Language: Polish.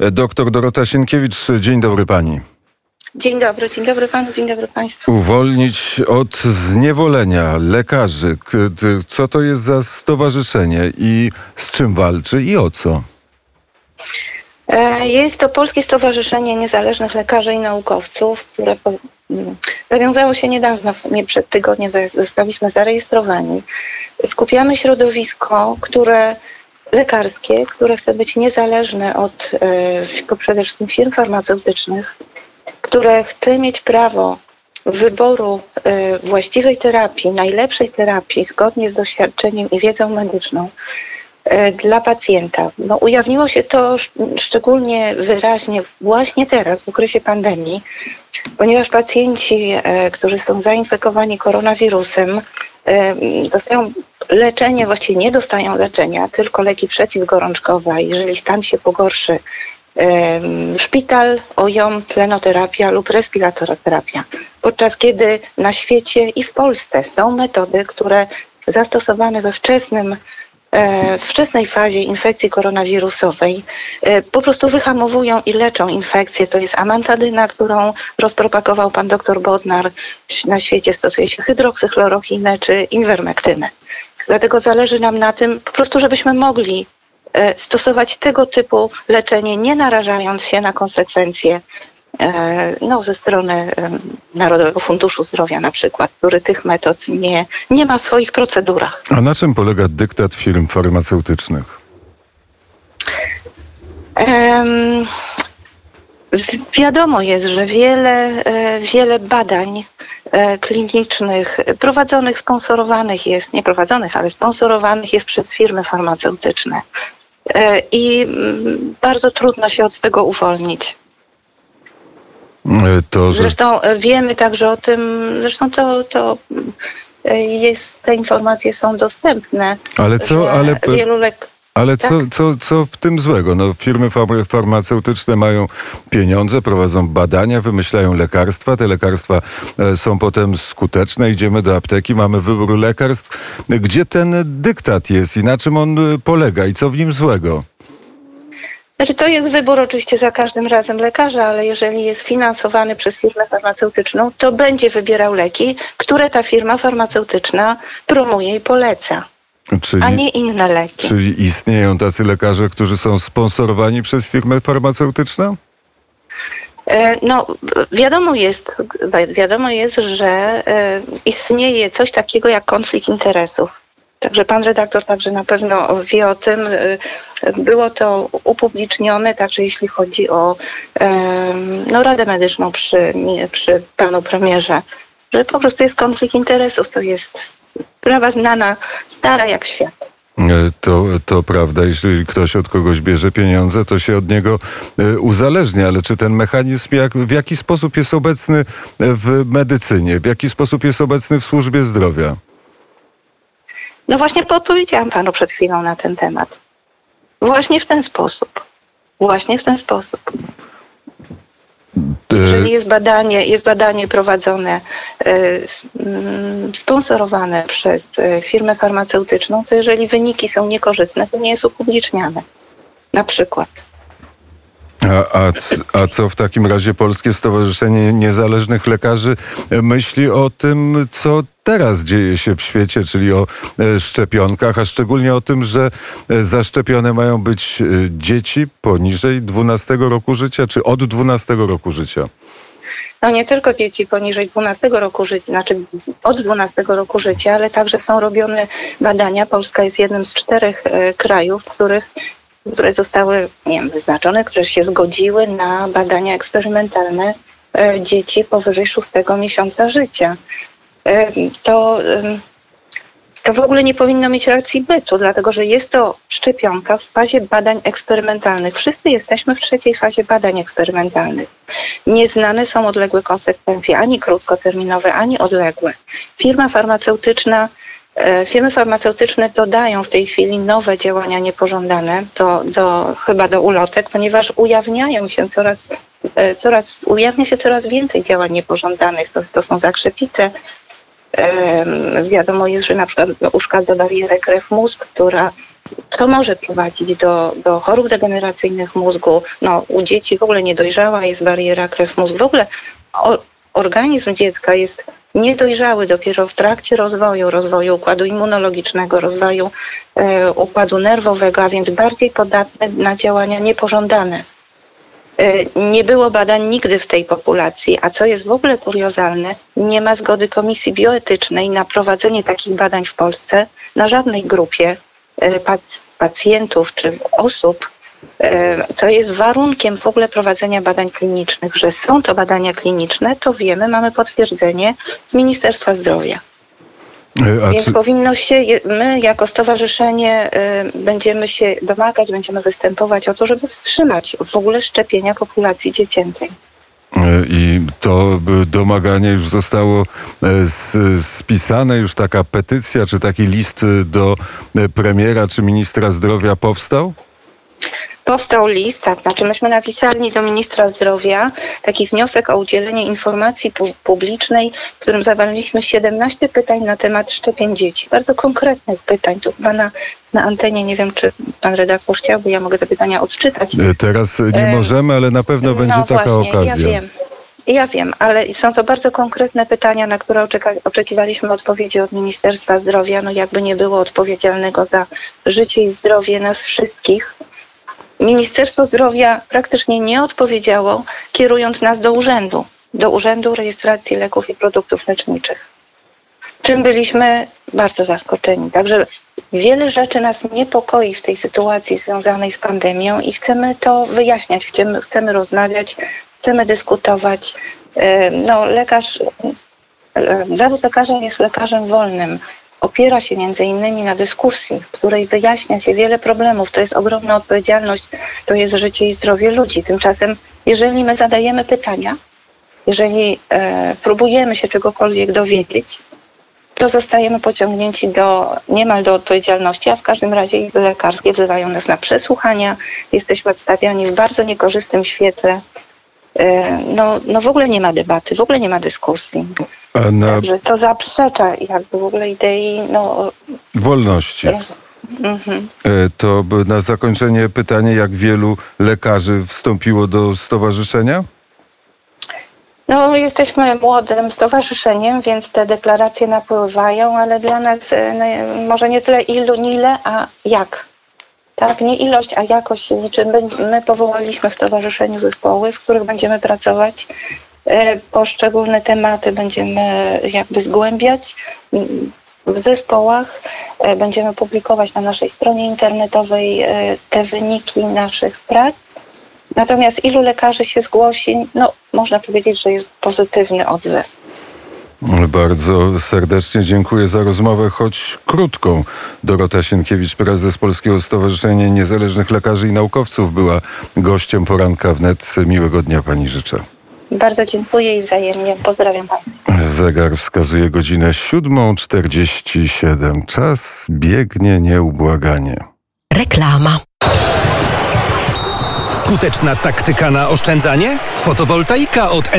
Doktor Dorota Sienkiewicz, dzień dobry pani. Dzień dobry, dzień dobry panu, dzień dobry państwu. Uwolnić od zniewolenia lekarzy. Co to jest za stowarzyszenie i z czym walczy i o co? E, jest to Polskie Stowarzyszenie Niezależnych Lekarzy i Naukowców, które mm, zawiązało się niedawno, w sumie przed tygodniem zostaliśmy zarejestrowani. Skupiamy środowisko, które lekarskie, które chce być niezależne od e, przede wszystkim firm farmaceutycznych, które chce mieć prawo wyboru e, właściwej terapii, najlepszej terapii zgodnie z doświadczeniem i wiedzą medyczną e, dla pacjenta. No, ujawniło się to szczególnie wyraźnie właśnie teraz, w okresie pandemii, ponieważ pacjenci, którzy są zainfekowani koronawirusem, dostają leczenie, właściwie nie dostają leczenia, tylko leki przeciwgorączkowe. Jeżeli stan się pogorszy, szpital, OJOM, tlenoterapia lub respiratoterapia. Podczas kiedy na świecie i w Polsce są metody, które zastosowane we wczesnym w wczesnej fazie infekcji koronawirusowej e, po prostu wyhamowują i leczą infekcję. To jest amantadyna, którą rozpropagował pan dr Bodnar. Na świecie stosuje się hydroksychlorochinę czy inwermektynę. Dlatego zależy nam na tym po prostu, żebyśmy mogli e, stosować tego typu leczenie, nie narażając się na konsekwencje E, no, ze strony Narodowego Funduszu Zdrowia na przykład, który tych metod nie, nie ma w swoich procedurach. A na czym polega dyktat firm farmaceutycznych? Um, wiadomo jest, że wiele, e, wiele badań e, klinicznych prowadzonych, sponsorowanych jest, nie prowadzonych, ale sponsorowanych jest przez firmy farmaceutyczne. I mm, bardzo trudno się od tego uwolnić. To, że... Zresztą e, wiemy także o tym, zresztą to, to e, jest, te informacje są dostępne. Ale co, ale... Wielu lek... Ale tak? co, co, co w tym złego? No, firmy farmaceutyczne mają pieniądze, prowadzą badania, wymyślają lekarstwa. Te lekarstwa e, są potem skuteczne. Idziemy do apteki, mamy wybór lekarstw. Gdzie ten dyktat jest i na czym on polega i co w nim złego? Znaczy to jest wybór oczywiście za każdym razem lekarza, ale jeżeli jest finansowany przez firmę farmaceutyczną, to będzie wybierał leki, które ta firma farmaceutyczna promuje i poleca. Czyli, a nie inne leki. Czyli istnieją tacy lekarze, którzy są sponsorowani przez firmę farmaceutyczną? E, no, wiadomo jest, wiadomo jest, że e, istnieje coś takiego jak konflikt interesów. Także pan redaktor także na pewno wie o tym. Y, było to upublicznione, także jeśli chodzi o no, Radę Medyczną przy, przy panu premierze, że po prostu jest konflikt interesów. To jest sprawa znana, stara jak świat. E, to, to prawda, jeśli ktoś od kogoś bierze pieniądze, to się od niego e, uzależnia, ale czy ten mechanizm jak, w jaki sposób jest obecny w medycynie, w jaki sposób jest obecny w służbie zdrowia? No właśnie odpowiedziałam panu przed chwilą na ten temat. Właśnie w ten sposób. Właśnie w ten sposób. Jeżeli jest badanie, jest badanie prowadzone, e, mm, sponsorowane przez e, firmę farmaceutyczną, to jeżeli wyniki są niekorzystne, to nie jest upubliczniane. Na przykład. A, a, a, co w takim razie Polskie Stowarzyszenie Niezależnych Lekarzy myśli o tym, co teraz dzieje się w świecie, czyli o e, szczepionkach, a szczególnie o tym, że e, zaszczepione mają być e, dzieci poniżej 12 roku życia, czy od 12 roku życia? No nie tylko dzieci poniżej 12 roku życia, znaczy od 12 roku życia, ale także są robione badania. Polska jest jednym z czterech krajów, w których które zostały nie wiem, wyznaczone, które się zgodziły na badania eksperymentalne dzieci powyżej szóstego miesiąca życia to, to w ogóle nie powinno mieć racji bytu, dlatego że jest to szczepionka w fazie badań eksperymentalnych. Wszyscy jesteśmy w trzeciej fazie badań eksperymentalnych. Nieznane są odległe konsekwencje, ani krótkoterminowe, ani odległe. Firma farmaceutyczna e, Firmy farmaceutyczne dodają w tej chwili nowe działania niepożądane do, do, chyba do ulotek, ponieważ ujawniają się coraz, e, coraz, ujawnia się coraz więcej działań niepożądanych. To, to są zakrzepice, Wiadomo jest, że na przykład uszkadza barierę krew-mózg, która to może prowadzić do, do chorób degeneracyjnych mózgu. No, u dzieci w ogóle niedojrzała jest bariera krew-mózg. W ogóle organizm dziecka jest niedojrzały dopiero w trakcie rozwoju, rozwoju układu immunologicznego, rozwoju e, układu nerwowego, a więc bardziej podatny na działania niepożądane. E, nie było badań nigdy w tej populacji, a co jest w ogóle kuriozalne, nie ma zgody Komisji Bioetycznej na prowadzenie takich badań w Polsce na żadnej grupie e, pac- pacjentów czy osób, e, co jest warunkiem w ogóle prowadzenia badań klinicznych. Że są to badania kliniczne, to wiemy, mamy potwierdzenie z Ministerstwa Zdrowia. E, A Więc powinno się, my jako stowarzyszenie y, będziemy się domagać, będziemy występować o to, żeby wstrzymać w ogóle szczepienia populacji dziecięcej. e, I to domaganie już zostało e, spisane, już taka petycja, czy taki list e, do e, premiera, czy ministra zdrowia powstał? Powstał list, tak, znaczy myśmy napisali do ministra zdrowia taki wniosek o udzielenie informacji pu- publicznej, w którym zawarliśmy 17 pytań na temat szczepień dzieci. Bardzo konkretnych pytań. Tu chyba na, na antenie, nie wiem czy pan redaktor chciałby, ja mogę te pytania odczytać. E, Teraz nie Em, możemy, ale na pewno będzie no taka właśnie, okazja. Ja wiem. Ja wiem, ale są to bardzo konkretne pytania, na które oczekiwaliśmy odpowiedzi od Ministerstwa Zdrowia. No jakby nie było odpowiedzialnego za życie i zdrowie nas wszystkich. Ministerstwo Zdrowia praktycznie nie odpowiedziało, kierując nas do urzędu, do Urzędu Rejestracji Leków i Produktów Leczniczych. Czym byliśmy bardzo zaskoczeni. Także wiele rzeczy nas niepokoi w tej sytuacji związanej z pandemią i chcemy to wyjaśniać, chcemy, chcemy rozmawiać, chcemy dyskutować. No, lekarz, e, zawód lekarza jest lekarzem wolnym. Opiera się między innymi na dyskusji, w której wyjaśnia się wiele problemów. To jest ogromna odpowiedzialność, to jest życie i zdrowie ludzi. Tymczasem, jeżeli my zadajemy pytania, jeżeli e, próbujemy się czegokolwiek dowiedzieć, to zostajemy pociągnięci do niemal do odpowiedzialności, a w każdym razie izby lekarskie wzywają nas na przesłuchania. Jesteśmy odstawiani w bardzo niekorzystnym świetle. E, No, no w ogóle nie ma debaty, w ogóle nie ma dyskusji. Na Także to zaprzecza jakby w ogóle idei no, wolności. mhm. E, To na zakończenie pytanie, jak wielu lekarzy wstąpiło do stowarzyszenia? No, jesteśmy młodym stowarzyszeniem, więc te deklaracje napływają, ale dla nas e, no, może nie tyle ilu, nie ile, a jak. Tak, nie ilość, a jakość. My, my powołaliśmy w stowarzyszeniu zespoły, w których będziemy pracować. E, Poszczególne tematy będziemy jakby zgłębiać w zespołach. E, Będziemy publikować na naszej stronie internetowej e, te wyniki naszych prac. Natomiast ilu lekarzy się zgłosi, no można powiedzieć, że jest pozytywny odzew. Bardzo serdecznie dziękuję za rozmowę, choć krótką. Dorota Sienkiewicz, prezes Polskiego Stowarzyszenia Niezależnych Lekarzy i Naukowców, była gościem poranka wnet. Miłego dnia pani życzę. Bardzo dziękuję i wzajemnie pozdrawiam Państwa. Zegar wskazuje godzinę 7.47. Czas biegnie nieubłaganie. Reklama. Skuteczna taktyka na oszczędzanie? Fotowoltaika od Enea.